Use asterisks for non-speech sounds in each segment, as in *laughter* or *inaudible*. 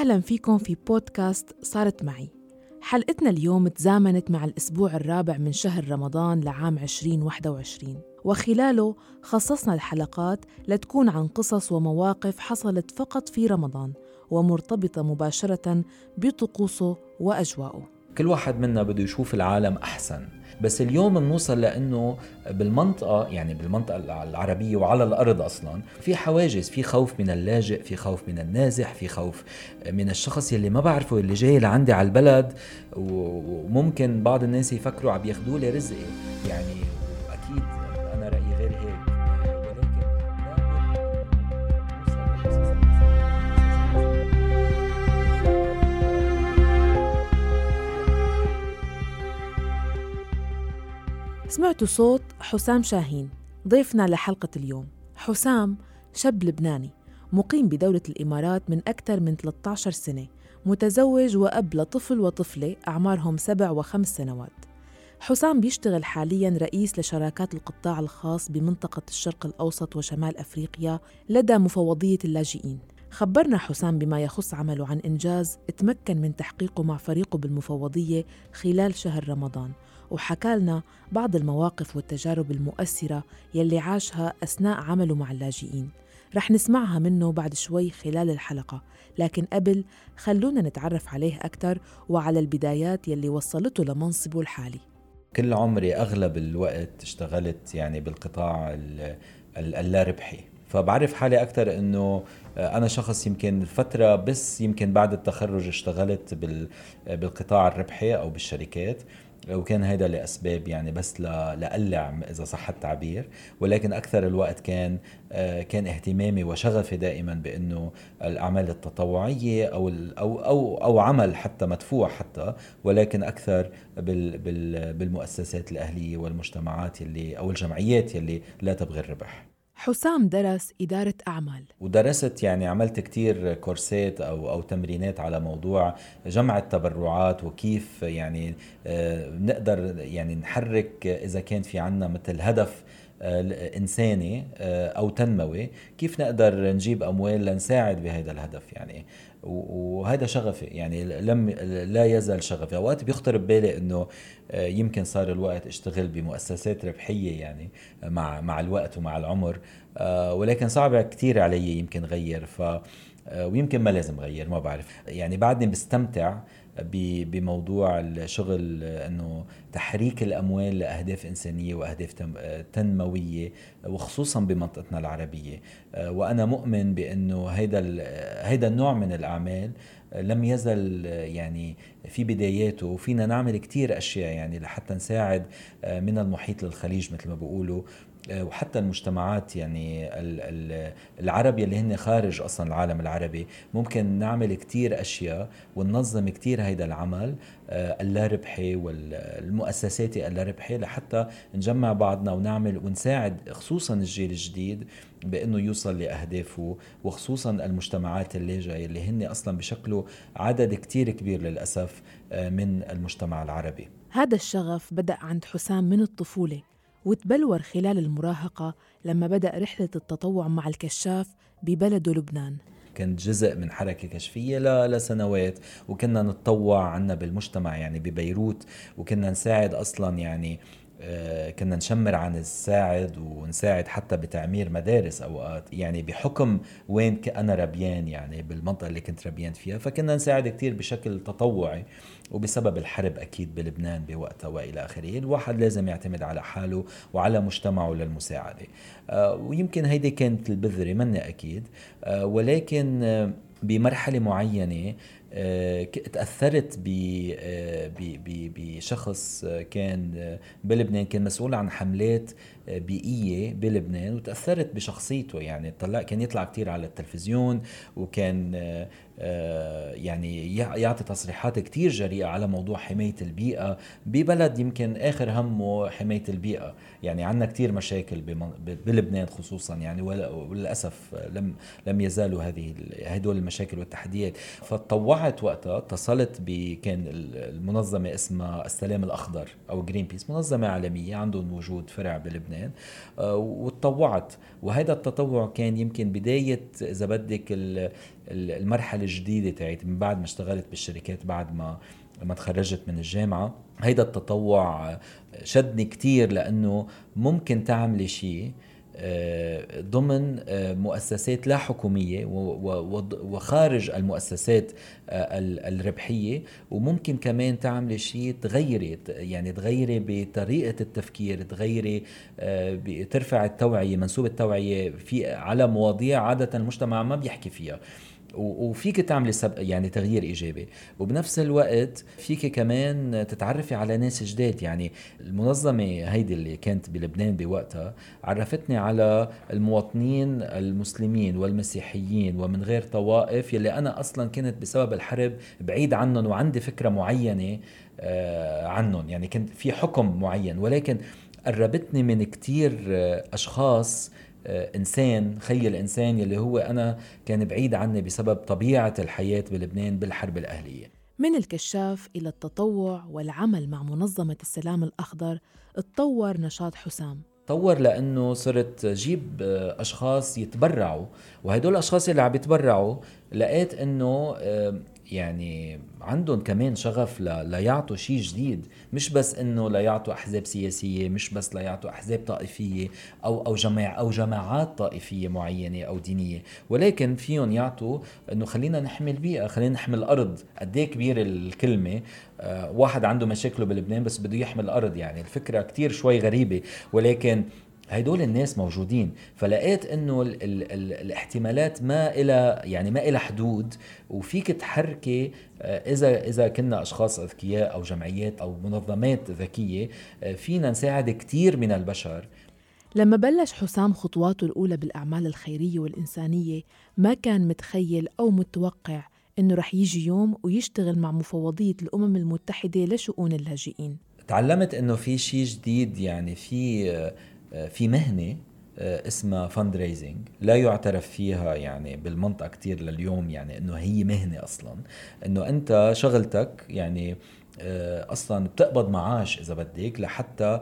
أهلا فيكم في بودكاست صارت معي. حلقتنا اليوم تزامنت مع الأسبوع الرابع من شهر رمضان لعام 2021 وخلاله خصصنا الحلقات لتكون عن قصص ومواقف حصلت فقط في رمضان ومرتبطة مباشرة بطقوسه وأجواءه. كل واحد منا بده يشوف العالم أحسن. بس اليوم بنوصل لإنه بالمنطقة يعني بالمنطقة العربية وعلى الأرض أصلا في حواجز في خوف من اللاجئ في خوف من النازح في خوف من الشخص يلي ما بعرفه اللي جاي لعندي على البلد وممكن بعض الناس يفكروا عم ياخذوا لي رزقي يعني سمعتوا صوت حسام شاهين ضيفنا لحلقة اليوم. حسام شاب لبناني مقيم بدولة الإمارات من أكثر من 13 سنة متزوج وأب لطفل وطفلة أعمارهم سبع وخمس سنوات. حسام بيشتغل حاليا رئيس لشراكات القطاع الخاص بمنطقة الشرق الأوسط وشمال أفريقيا لدى مفوضية اللاجئين. خبرنا حسام بما يخص عمله عن إنجاز تمكن من تحقيقه مع فريقه بالمفوضية خلال شهر رمضان. وحكى لنا بعض المواقف والتجارب المؤثرة يلي عاشها أثناء عمله مع اللاجئين. رح نسمعها منه بعد شوي خلال الحلقة لكن قبل خلونا نتعرف عليه أكثر وعلى البدايات يلي وصلته لمنصبه الحالي. كل عمري أغلب الوقت اشتغلت يعني بالقطاع اللا ربحي فبعرف حالي أكثر أنه أنا شخص يمكن فترة بس يمكن بعد التخرج اشتغلت بالقطاع الربحي أو بالشركات. وكان هذا لأسباب يعني بس لألع إذا صح التعبير ولكن أكثر الوقت كان آه، كان اهتمامي وشغفي دائما بإنه الأعمال التطوعية أو أو أو أو عمل حتى مدفوع حتى ولكن أكثر بالمؤسسات الأهلية والمجتمعات اللي أو الجمعيات اللي لا تبغي الربح. حسام درس إدارة أعمال. ودرست يعني عملت كتير كورسات أو, أو تمرينات على موضوع جمع التبرعات وكيف يعني آه، نقدر يعني نحرك إذا كان في عنا مثل هدف آه، إنساني آه، أو تنموي. كيف نقدر نجيب أموال لنساعد بهذا الهدف يعني؟ وهذا شغفي يعني لم لا يزال شغفي. أوقات بيخطر ببالي إنه آه، يمكن صار الوقت أشتغل بمؤسسات ربحية يعني مع مع الوقت ومع العمر آه، ولكن صعب كثير علي يمكن غير ف آه، ويمكن ما لازم غير ما بعرف. يعني بعدني بستمتع بموضوع الشغل إنه تحريك الأموال لأهداف إنسانية وأهداف تنموية وخصوصا بمنطقتنا العربية. وأنا مؤمن بإنه هيدا هيدا النوع من الأعمال لم يزل يعني في بداياته وفينا نعمل كتير أشياء يعني لحتى نساعد من المحيط للخليج مثل ما بيقولوا. آه، وحتى المجتمعات يعني العرب اللي هن خارج أصلا العالم العربي ممكن نعمل كتير أشياء وننظم كتير هيدا العمل آه، اللا ربحي والمؤسساتي اللا ربحي لحتى نجمع بعضنا ونعمل ونساعد خصوصا الجيل الجديد بإنه يوصل لأهدافه وخصوصا المجتمعات اللاجئه اللي هن أصلا بشكلوا عدد كتير كبير للأسف آه، من المجتمع العربي. هذا الشغف بدأ عند حسام من الطفولة. وتبلور خلال المراهقة لما بدأ رحلة التطوع مع الكشاف ببلده لبنان. كنت جزء من حركة كشفية لسنوات وكنا نتطوع عنا بالمجتمع يعني ببيروت وكنا نساعد أصلا يعني كنا نشمر عن الساعد ونساعد حتى بتعمير مدارس أوقات يعني بحكم وين أنا ربيان يعني بالمنطقة اللي كنت ربيان فيها فكنا نساعد كثير بشكل تطوعي وبسبب الحرب أكيد بلبنان بوقتها وإلى آخره الواحد لازم يعتمد على حاله وعلى مجتمعه للمساعدة. آه، ويمكن هيدي كانت البذرة مني أكيد. آه، ولكن بمرحلة معينة آه، تأثرت آه، بشخص كان آه، بلبنان كان مسؤول عن حملات بيئية بلبنان وتأثرت بشخصيته يعني. طلع كان يطلع كثير على التلفزيون وكان يعني يعطي تصريحات كثير جريئة على موضوع حماية البيئة ببلد يمكن آخر همه حماية البيئة. يعني عندنا كثير مشاكل بلبنان خصوصا يعني وللأسف لم لم يزالوا هذه هدول المشاكل والتحديات. فطوعت تطوعت وقتها اتصلت بكان المنظمة اسمها السلام الأخضر أو جرين بيس منظمة عالمية عندهم وجود فرع بلبنان آه، وتطوعت وهذا التطوع كان يمكن بداية إذا بدك المرحلة الجديدة تاعت من بعد ما اشتغلت بالشركات بعد ما لما تخرجت من الجامعة. هيدا التطوع شدني كتير لأنه ممكن تعملي شيء آه، ضمن آه، مؤسسات لا حكومية وخارج المؤسسات آه، الربحية. وممكن كمان تعملي شيء تغيري يعني تغيري بطريقة التفكير تغيري ترفع التوعية منسوب التوعية في على مواضيع عادة المجتمع ما بيحكي فيها. وفيك تعملي سب يعني تغيير إيجابي. وبنفس الوقت فيك كمان تتعرفي على ناس جداد. يعني المنظمة هيدي اللي كانت بلبنان بوقتها عرفتني على المواطنين المسلمين والمسيحيين ومن غير طوائف يلي أنا أصلا كنت بسبب الحرب بعيد عنهم وعندي فكرة معينة آه، عنهم. يعني كنت في حكم معين. ولكن قربتني من كتير آه، أشخاص إنسان خي الانسان يلي هو أنا كان بعيد عني بسبب طبيعة الحياة بلبنان بالحرب الأهلية. من الكشاف إلى التطوع والعمل مع منظمة السلام الأخضر تطور نشاط حسام. تطور لأنه صرت جيب آه، أشخاص يتبرعوا وهدول الأشخاص اللي عم يتبرعوا لقيت إنه يعني عندهم كمان شغف ليعطوا شيء جديد. مش بس إنه ليعطوا أحزاب سياسية مش بس ليعطوا أحزاب طائفية أو أو جماع أو جماعات طائفية معينة أو دينية. ولكن فيهم يعطوا إنه خلينا نحمي البيئه خلينا نحمي الأرض قد إيه كبيرة الكلمة؟ آه واحد عنده مشاكله بلبنان بس بده يحمي الأرض يعني. الفكرة كتير شوي غريبة. ولكن هدول الناس موجودين. فلقيت إنه ال ال ال الاحتمالات ما إلى يعني ما إلى حدود. وفيك تحركي آه، اذا إذا كنا أشخاص أذكياء أو جمعيات أو منظمات ذكية آه، فينا نساعد كثير من البشر. لما بلش حسام خطواته الأولى بالأعمال الخيرية والإنسانية ما كان متخيل أو متوقع إنه رح يجي يوم ويشتغل مع مفوضية الأمم المتحدة لشؤون اللاجئين. تعلمت إنه في شيء جديد يعني في آه، في مهنة آه، اسمها فند ريزنج لا يعترف فيها يعني بالمنطقة كتير لليوم يعني إنه هي مهنة أصلا. إنه أنت شغلتك يعني آه، أصلا بتقبض معاش إذا بدك لحتى آه،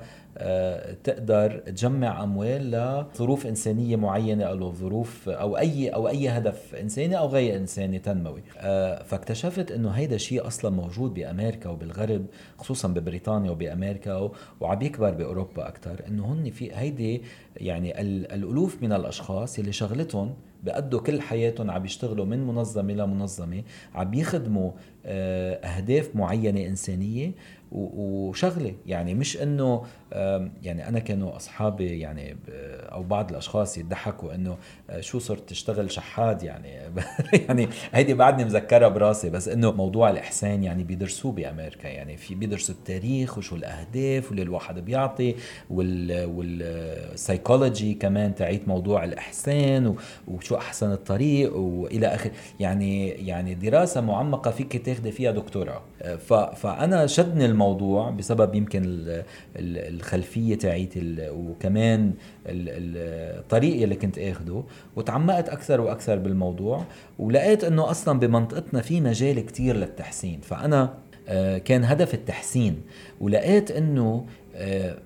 تقدر تجمع أموال لظروف إنسانية معينة أو ظروف أو أي أو أي هدف إنساني أو غير إنساني تنموي. آه، فاكتشفت إنه هيدا شيء أصلا موجود بأمريكا وبالغرب خصوصا ببريطانيا وبأمريكا وعم يكبر بأوروبا أكثر إنه هن في هيدي يعني الألوف من الأشخاص اللي شغلتهم بقضوا كل حياتهم عم يشتغلوا من منظمة لمنظمة عم يخدموا آه، أهداف معينة إنسانية وشغلة. يعني مش إنه يعني أنا كانوا أصحابي يعني أو بعض الأشخاص يضحكوا إنه آه، شو صرت تشتغل شحاد يعني. *laughs* يعني هيدي بعدني مذكرها براسي بس إنه موضوع الإحسان يعني بيدرسوه بأمريكا. يعني في بيدرسوا التاريخ وشو الأهداف واللي الواحد بيعطي وال والسايكولوجي كمان تعيت موضوع الإحسان وشو أحسن الطريق وإلى اخره يعني يعني دراسة معمقة فيك تاخذي فيها دكتوراه. آه، فأنا شدني الموضوع بسبب يمكن الخلفية تاعيتي وكمان الطريق اللي كنت آخده وتعمقت أكثر وأكثر بالموضوع ولقيت إنه أصلا بمنطقتنا في مجال كتير للتحسين. فأنا آه، كان هدف التحسين ولقيت إنه آه،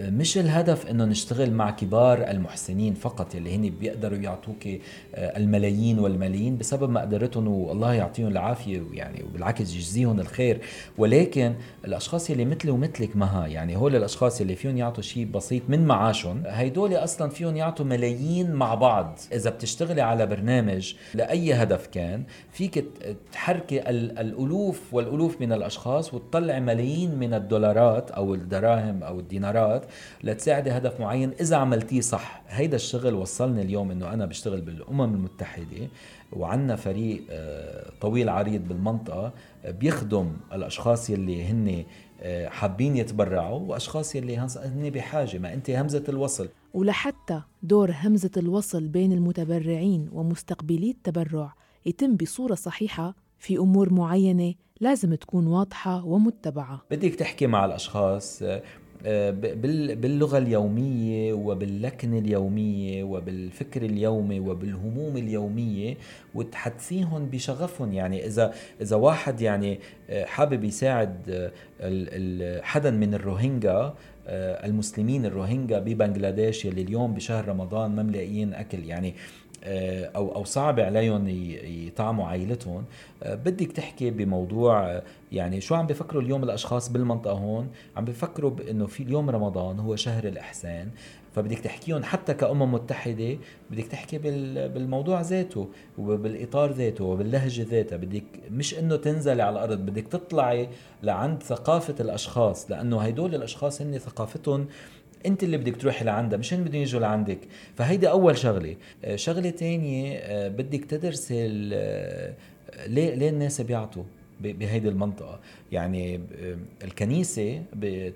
مش الهدف إنه نشتغل مع كبار المحسنين فقط اللي هن بيقدروا يعطوك آه، الملايين والملايين بسبب مقدرتهم والله يعطيهم العافية يعني وبالعكس يجزيهم الخير. ولكن الأشخاص اللي مثلي ومثلك مها يعني هول الأشخاص اللي فيهم يعطوا شيء بسيط من معاشهم هيدول أصلا فيهم يعطوا ملايين مع بعض. إذا بتشتغلي على برنامج لأي هدف كان فيك تحركي الألوف والألوف من الأشخاص وتطلع ملايين من الدولارات أو الدراهم أو الدينارات لتساعدي هدف معين. إذا عملتيه صح هيدا الشغل وصلني اليوم إنه أنا بشتغل بالأمم المتحدة وعندنا فريق آه، طويل عريض بالمنطقة بيخدم الأشخاص يلي هن آه، حابين يتبرعوا وأشخاص يلي هن بحاجة ما أنت همزة الوصل. ولحتى دور همزة الوصل بين المتبرعين ومستقبلي التبرع يتم بصورة صحيحة في أمور معينة لازم تكون واضحة ومتبعة. بدك تحكي مع الأشخاص آه، باللغة اليومية وباللكنة اليومية وبالفكر اليومي وبالهموم اليومية وتحدثيهم بشغفهم. يعني إذا إذا واحد يعني آه، حابب يساعد حدا من الروهينجا المسلمين الروهينجا ببنغلاديش يلي اليوم بشهر رمضان ما ملاقيين أكل يعني آه، أو أو صعب عليهم يطعموا عائلتهم. آه، بدك تحكي بموضوع آه، يعني شو عم بفكروا اليوم الأشخاص بالمنطقة هون؟ عم بفكروا بإنه في اليوم رمضان هو شهر الأحسان فبدك تحكيهم حتى كأمم متحدة بدك تحكي بالموضوع ذاته وبالإطار ذاته وباللهجة ذاتها. بدك مش إنه تنزلي على الأرض بدك تطلعي لعند ثقافة الأشخاص لأنه هيدول الأشخاص هن ثقافتهم انت اللي بدك تروحي لعندها مش هن بدهم يجوا لعندك. فهيدي أول شغلة. آه، شغلة تانية آه، بدك تدرسي آه، ليه ليه الناس بيعطوا؟ بهيدي المنطقة. يعني الكنيسة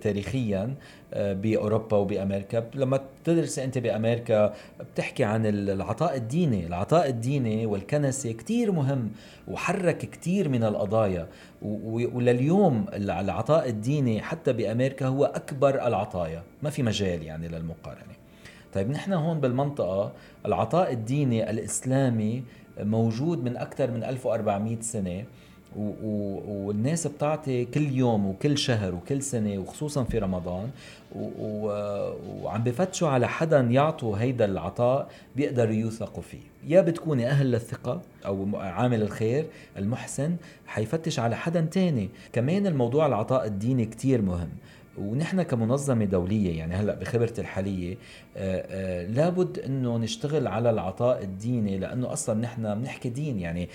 تاريخيا بأوروبا وبأمريكا لما تدرسي أنت بأمريكا بتحكي عن العطاء الديني. العطاء الديني والكنسة كتير مهم وحرك كتير من القضايا. ولليوم العطاء الديني حتى بأمريكا هو أكبر العطايا. ما في مجال يعني للمقارنة. طيب نحن هون بالمنطقة العطاء الديني الإسلامي موجود من أكثر من 1400 سنة. والناس بتعطي كل يوم وكل شهر وكل سنة وخصوصا في رمضان. وعم بفتشوا على حدا يعطوا هيدا العطاء بيقدروا يوثقوا فيه. يا بتكوني أهل للثقة أو عامل الخير المحسن حيفتش على حدا تاني. كمان الموضوع العطاء الديني كتير مهم. ونحن كمنظمة دولية يعني هلأ بخبرتي الحالية آه، آه، لابد إنه نشتغل على العطاء الديني لأنه أصلا نحن بنحكي دين يعني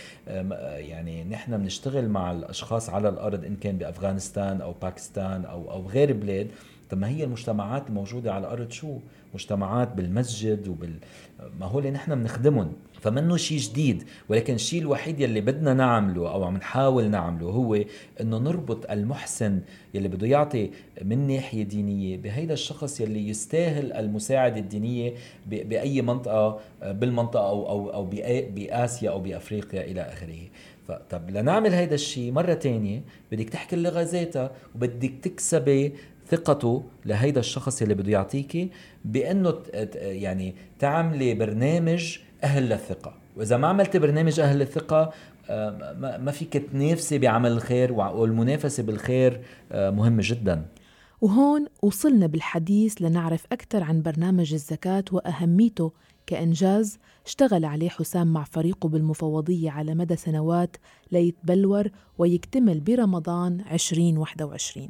يعني نحن بنشتغل مع الأشخاص على الأرض إن كان بأفغانستان أو باكستان أو أو غير بلاد. طب ما هي المجتمعات الموجودة على الأرض شو؟ مجتمعات بالمسجد وبال ما هو اللي نحن بنخدمهم. فمنه شيء جديد. ولكن الشيء الوحيد يلي بدنا نعمله أو عم نحاول نعمله هو إنه نربط المحسن يلي بده يعطي من ناحية دينية بهيدا الشخص يلي يستاهل المساعدة الدينية بأي منطقة بالمنطقة أو أو أو بآسيا أو بأفريقيا إلى آخره. فطب لنعمل هيدا الشيء مرة تانية بدك تحكي اللغة ذاتها وبدك تكسبي ثقته لهيدا الشخص اللي بده يعطيكي بأنه يعني تعملي برنامج أهل للثقه وإذا ما عملتي برنامج أهل للثقه آه، ما فيك تنافسي بعمل الخير والمنافسة بالخير آه، مهمة جدا. وهون وصلنا بالحديث لنعرف أكثر عن برنامج الزكاة وأهميته كإنجاز اشتغل عليه حسام مع فريقه بالمفوضية على مدى سنوات ليتبلور ويكتمل برمضان 2021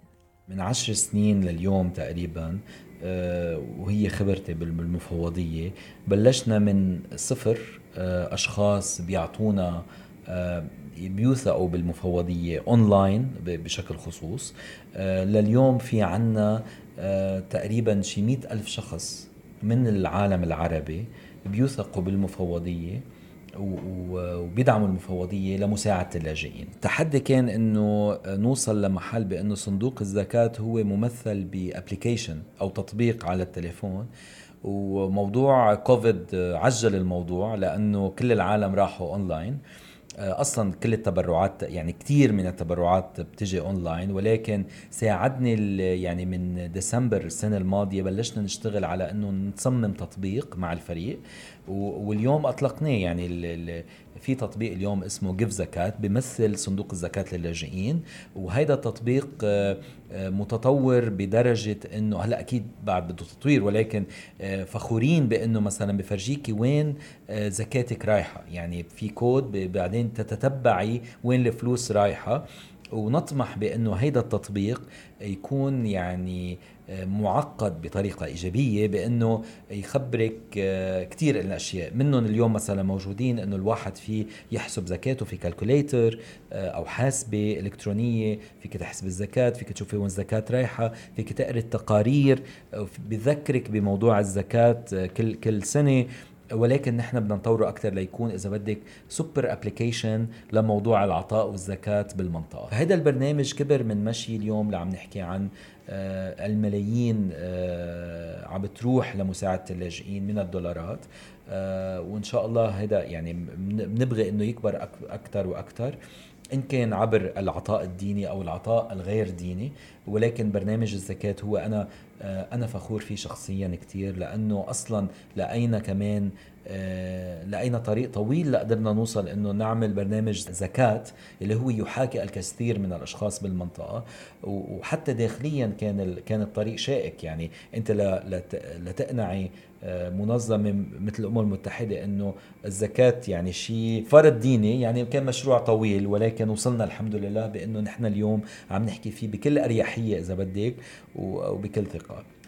من عشر سنين لليوم تقريبا آه، وهي خبرتي بالمفوضية. بلشنا من صفر آه، أشخاص بيعطونا آه، بيوثقوا بالمفوضية أونلاين بشكل خصوص. لليوم في عنا تقريبا شي مئة ألف شخص من العالم العربي بيوثقوا بالمفوضية. وبيدعموا المفوضية لمساعدة اللاجئين. التحدي كان إنه نوصل لمحل بأنه صندوق الزكاة هو ممثل ب application أو تطبيق على التليفون وموضوع كوفيد عجل الموضوع لأنه كل العالم راحوا أونلاين أصلا كل التبرعات يعني كثير من التبرعات بتجي أونلاين ولكن ساعدني يعني من ديسمبر السنة الماضية بلشنا نشتغل على إنه نصمم تطبيق مع الفريق واليوم أطلقناه يعني في تطبيق اليوم اسمه GiveZakat بيمثل صندوق الزكاة للاجئين وهيدا التطبيق آه، آه، متطور بدرجة إنه هلأ أكيد بعد بده تطوير ولكن آه، فخورين بإنه مثلا بفرجيكي وين زكاتك رايحة. يعني في كود بعدين تتتبعي وين الفلوس رايحة. ونطمح بأنه هيدا التطبيق يكون يعني معقد بطريقة إيجابية بأنه يخبرك آه، كثير الأشياء. منهم اليوم مثلا موجودين أنه الواحد فيه يحسب زكاته في calculator آه، أو حاسبة إلكترونية. فيك تحسب الزكاة فيك تشوفي وين الزكاة رايحة فيك تقري التقارير. بذكرك بموضوع الزكاة آه، كل كل سنة. ولكن نحن بدنا نطوره أكثر ليكون إذا بدك super application لموضوع العطاء والزكاة بالمنطقة. فهذا البرنامج كبر من مشي اليوم اللي عم نحكي عن آه، الملايين آه، عم بتروح لمساعدة اللاجئين من الدولارات آه، وإن شاء الله هذا يعني بنبغي إنه يكبر أكثر وأكثر إن كان عبر العطاء الديني أو العطاء الغير ديني ولكن برنامج الزكاة هو آه، أنا فخور فيه شخصيا كتير لأنه أصلا لقينا كمان آه، لقينا طريق طويل لقدرنا نوصل إنه نعمل برنامج زكاة اللي هو يحاكي الكثير من الأشخاص بالمنطقة. وحتى داخليا كان كان الطريق شائك. يعني أنت لتقنعي آه، منظمة مثل الأمم المتحدة أنه الزكاة يعني شيء فرض ديني يعني كان مشروع طويل ولكن وصلنا الحمد لله بأنه نحن اليوم عم نحكي فيه بكل أريحية إذا بدك وبكل ثقة.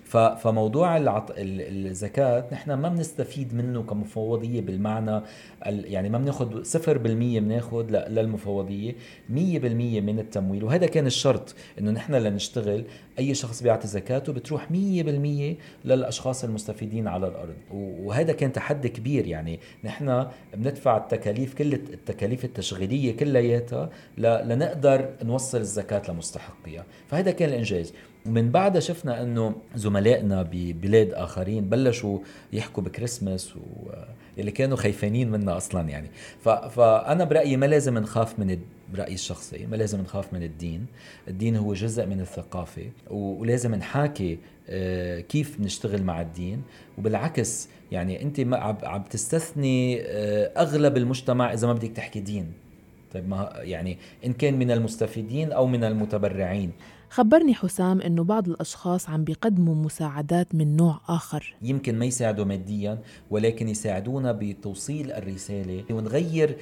فموضوع العط... الزكاة نحن ما بنستفيد منه كمفوضية بالمعنى ال... يعني ما بناخذ 0% بناخذ للمفوضية 100% من التمويل. وهذا كان الشرط إنه نحن لنشتغل أي شخص بيعطي زكاته بتروح 100% للأشخاص المستفيدين على الأرض. وهذا كان تحدي كبير يعني نحن بندفع التكاليف كل التكاليف التشغيلية كلياتها لنقدر نوصل الزكاة لمستحقيها. فهذا كان الإنجاز. ومن بعدها شفنا إنه زملائنا ببلاد آخرين بلشوا يحكوا بكريسماس واللي كانوا خايفانين منا أصلا يعني. فأنا برأيي ما لازم نخاف من برأيي الشخصي ما لازم نخاف من الدين. الدين هو جزء من الثقافة ولازم نحاكي آه، كيف نشتغل مع الدين. وبالعكس يعني أنت عم تستثني آه، أغلب المجتمع إذا ما بدك تحكي دين. طيب ما يعني إن كان من المستفيدين أو من المتبرعين. خبرني حسام إنه بعض الأشخاص عم بيقدموا مساعدات من نوع آخر. يمكن ما يساعدوا ماديا ولكن يساعدونا بتوصيل الرسالة ونغير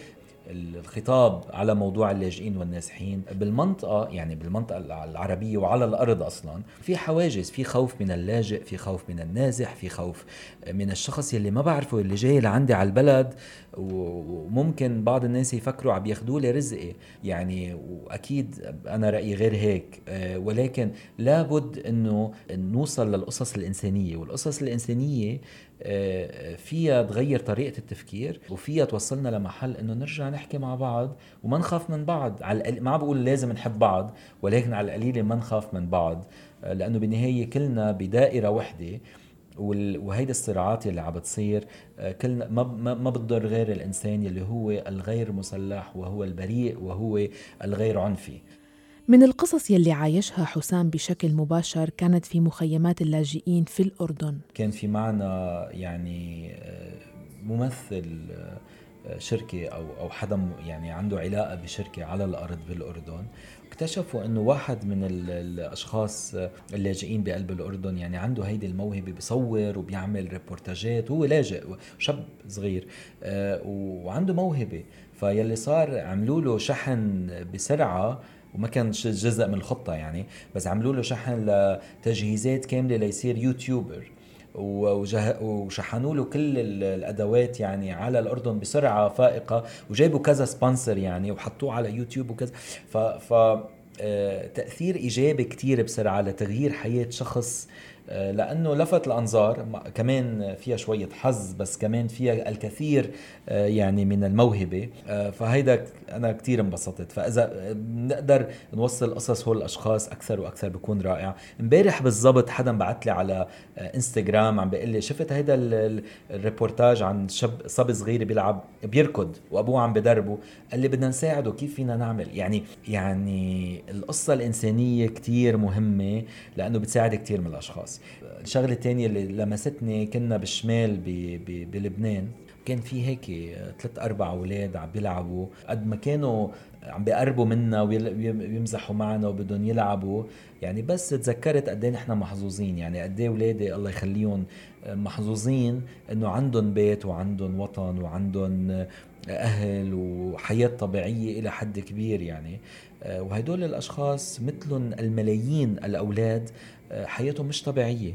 الخطاب على موضوع اللاجئين والنازحين بالمنطقة يعني بالمنطقة العربية وعلى الأرض أصلا في حواجز في خوف من اللاجئ في خوف من النازح في خوف من الشخص يلي ما بعرفه اللي جاي لعندي على البلد وممكن بعض الناس يفكروا عم ياخذوا لي رزقي يعني وأكيد أنا رأيي غير هيك. آه، ولكن لابد إنه نوصل للقصص الإنسانية والقصص الإنسانية فيها تغير طريقة التفكير وفيها توصلنا لمحل إنه نرجع نحكي مع بعض وما نخاف من بعض. على ما بقول لازم نحب بعض ولكن على القليلة ما نخاف من بعض. لأنه بالنهاية كلنا بدائرة وحدة وهيدي الصراعات اللي عم بتصير كلنا ما ما بتضر غير الإنسان اللي هو الغير مسلح وهو البريء وهو الغير عنفي. من القصص يلي عايشها حسام بشكل مباشر كانت في مخيمات اللاجئين في الأردن. كان في معنا يعني آه، ممثل آه، شركة أو أو حدا يعني عنده علاقة بشركة على الأرض بالأردن. اكتشفوا إنه واحد من الأشخاص اللاجئين بقلب الأردن يعني عنده هيدي الموهبة بيصور وبيعمل ريبورتاجات هو لاجئ شاب صغير آه، وعنده موهبة. فيلي صار عملوا له شحن بسرعة وما كان جزء من الخطة يعني بس عملوا له شحن لتجهيزات كاملة ليصير YouTuber. وشحنوا له كل الأدوات يعني على الأردن بسرعة فائقة وجابوا كذا sponsor يعني وحطوه على يوتيوب وكذا. ف, ف آه، تأثير إيجابي كتير بسرعة لتغيير حياة شخص لأنه لفت الأنظار كمان فيها شوية حظ بس كمان فيها الكثير آه، يعني من الموهبة. آه، فهيدا أنا كثير انبسطت. فإذا بنقدر نوصل قصص هول الأشخاص أكثر وأكثر بكون رائع. امبارح بالضبط حدا بعت لي على انستغرام عم بيقول لي شفت هيدا الريبورتاج عن شاب صبي صغير بيلعب بيركض وأبوه عم بدربه. قال لي بدنا نساعده كيف فينا نعمل؟ يعني يعني القصة الإنسانية كثير مهمة لأنه بتساعد كثير من الأشخاص. الشغلة الثانية اللي لمستني كنا بالشمال بلبنان. كان في هيك ثلاث أربع أولاد عم بيلعبوا. قد ما كانوا عم بيقربوا منا ويمزحوا معنا وبدهم يلعبوا. يعني بس تذكرت قد إيه نحن محظوظين. يعني قد إيه أولادي الله يخليهم محظوظين إنه عندهم بيت وعندهم وطن وعندهم أهل وحياة طبيعية إلى حد كبير يعني. وهدول الأشخاص مثلهم الملايين الأولاد حياتهم مش طبيعية.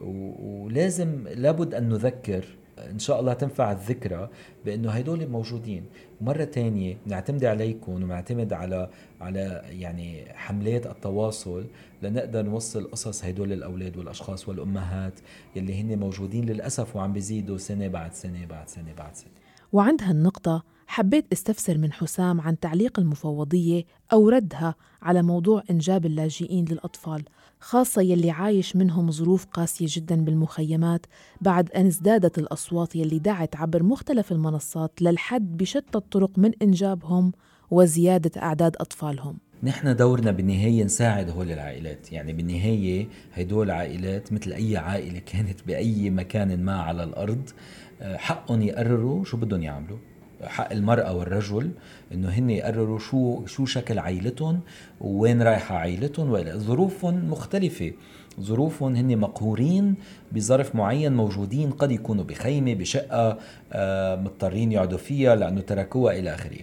ولازم لابد أن نذكر إن شاء الله تنفع الذكرى بأنه هدول موجودين. ومرة تانية نعتمد عليكم ونعتمد على على يعني حملات التواصل لنقدر نوصل قصص هدول الأولاد والأشخاص والأمهات يلي هن موجودين للأسف وعم بيزيدوا سنة بعد سنة بعد سنة بعد سنة. وعند هالنقطة حبيت استفسر من حسام عن تعليق المفوضية أو ردها على موضوع إنجاب اللاجئين للأطفال خاصة يلي عايش منهم ظروف قاسية جدا بالمخيمات بعد أن ازدادت الأصوات يلي دعت عبر مختلف المنصات للحد بشتى الطرق من إنجابهم وزيادة أعداد أطفالهم. نحن دورنا بالنهاية نساعد هول العائلات يعني بالنهاية هدول العائلات مثل أي عائلة كانت بأي مكان ما على الأرض حقهم يقرروا شو بدهم يعملوا. حق المرأة والرجل إنه هن يقرروا شو شو شكل عائلتهم ووين رايحة عائلتهم ظروفهم مختلفة. ظروفهم هن مقهورين بظرف معين موجودين قد يكونوا بخيمة بشقة آه، مضطرين يقعدوا فيها لأنه تركوها إلى آخره.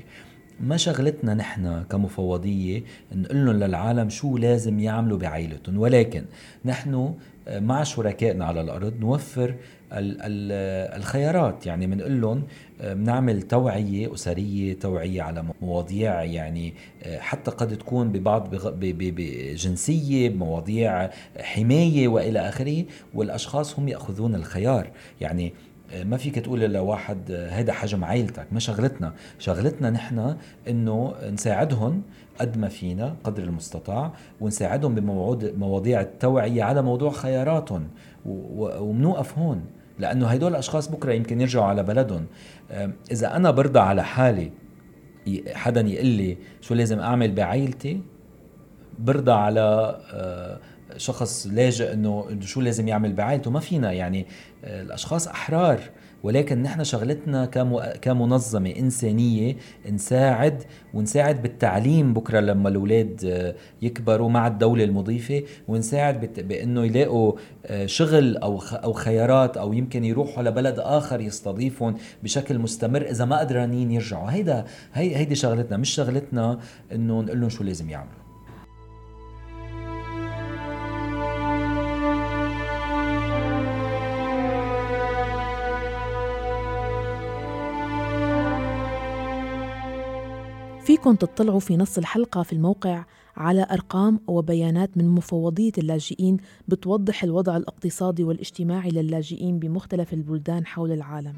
ما شغلتنا نحن كمفوضية نقول لهم للعالم شو لازم يعملوا بعائلتهم؟ ولكن نحن آه، مع شركائنا على الأرض نوفر الخيارات. يعني بنقول لهم آه، بنعمل توعية أسرية توعية على مواضيع يعني آه، حتى قد تكون ببعض بجنسية بمواضيع حماية وإلى آخره والأشخاص هم يأخذون الخيار. يعني ما فيك تقول لواحد هذا حجم عائلتك ما شغلتنا. شغلتنا نحن إنه نساعدهم قد ما فينا قدر المستطاع ونساعدهم بمواضيع التوعية على موضوع خياراتهم. ومنوقف هون لأنه هدول الأشخاص بكرة يمكن يرجعوا على بلدهم. إذا أنا برضى على حالي حدا يقول لي شو لازم أعمل بعائلتي برضى على آه، شخص لاجئ إنه شو لازم يعمل بعائلته؟ ما فينا. يعني آه، الأشخاص أحرار. ولكن نحن شغلتنا كمنظمة إنسانية نساعد ونساعد بالتعليم بكرة لما الأولاد آه، يكبروا مع الدولة المضيفة ونساعد بأنه يلاقوا آه، شغل أو أو خيارات أو يمكن يروحوا لبلد آخر يستضيفهم بشكل مستمر إذا ما قدرانين يرجعوا. هيدا هي هيدي شغلتنا. مش شغلتنا إنه نقول لهم شو لازم يعملوا. فيكن تطلعوا في نص الحلقة في الموقع على أرقام وبيانات من مفوضية اللاجئين بتوضح الوضع الاقتصادي والاجتماعي للاجئين بمختلف البلدان حول العالم.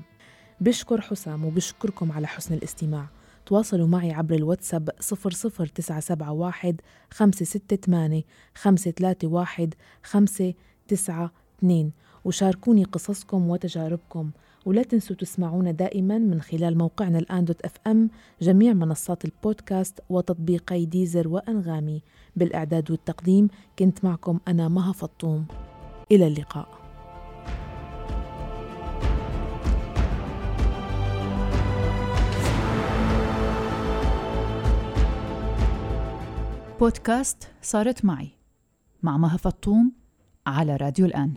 بشكر حسام وبشكركم على حسن الاستماع. تواصلوا معي عبر الواتساب 00971 568 531 592 وشاركوني قصصكم وتجاربكم ولا تنسوا تسمعونا دائما من خلال موقعنا الآن dot FM جميع منصات البودكاست وتطبيقي Deezer وأنغامي. بالإعداد والتقديم كنت معكم أنا مها فطوم. إلى اللقاء. بودكاست صارت معي مع مها فطوم على راديو الآن.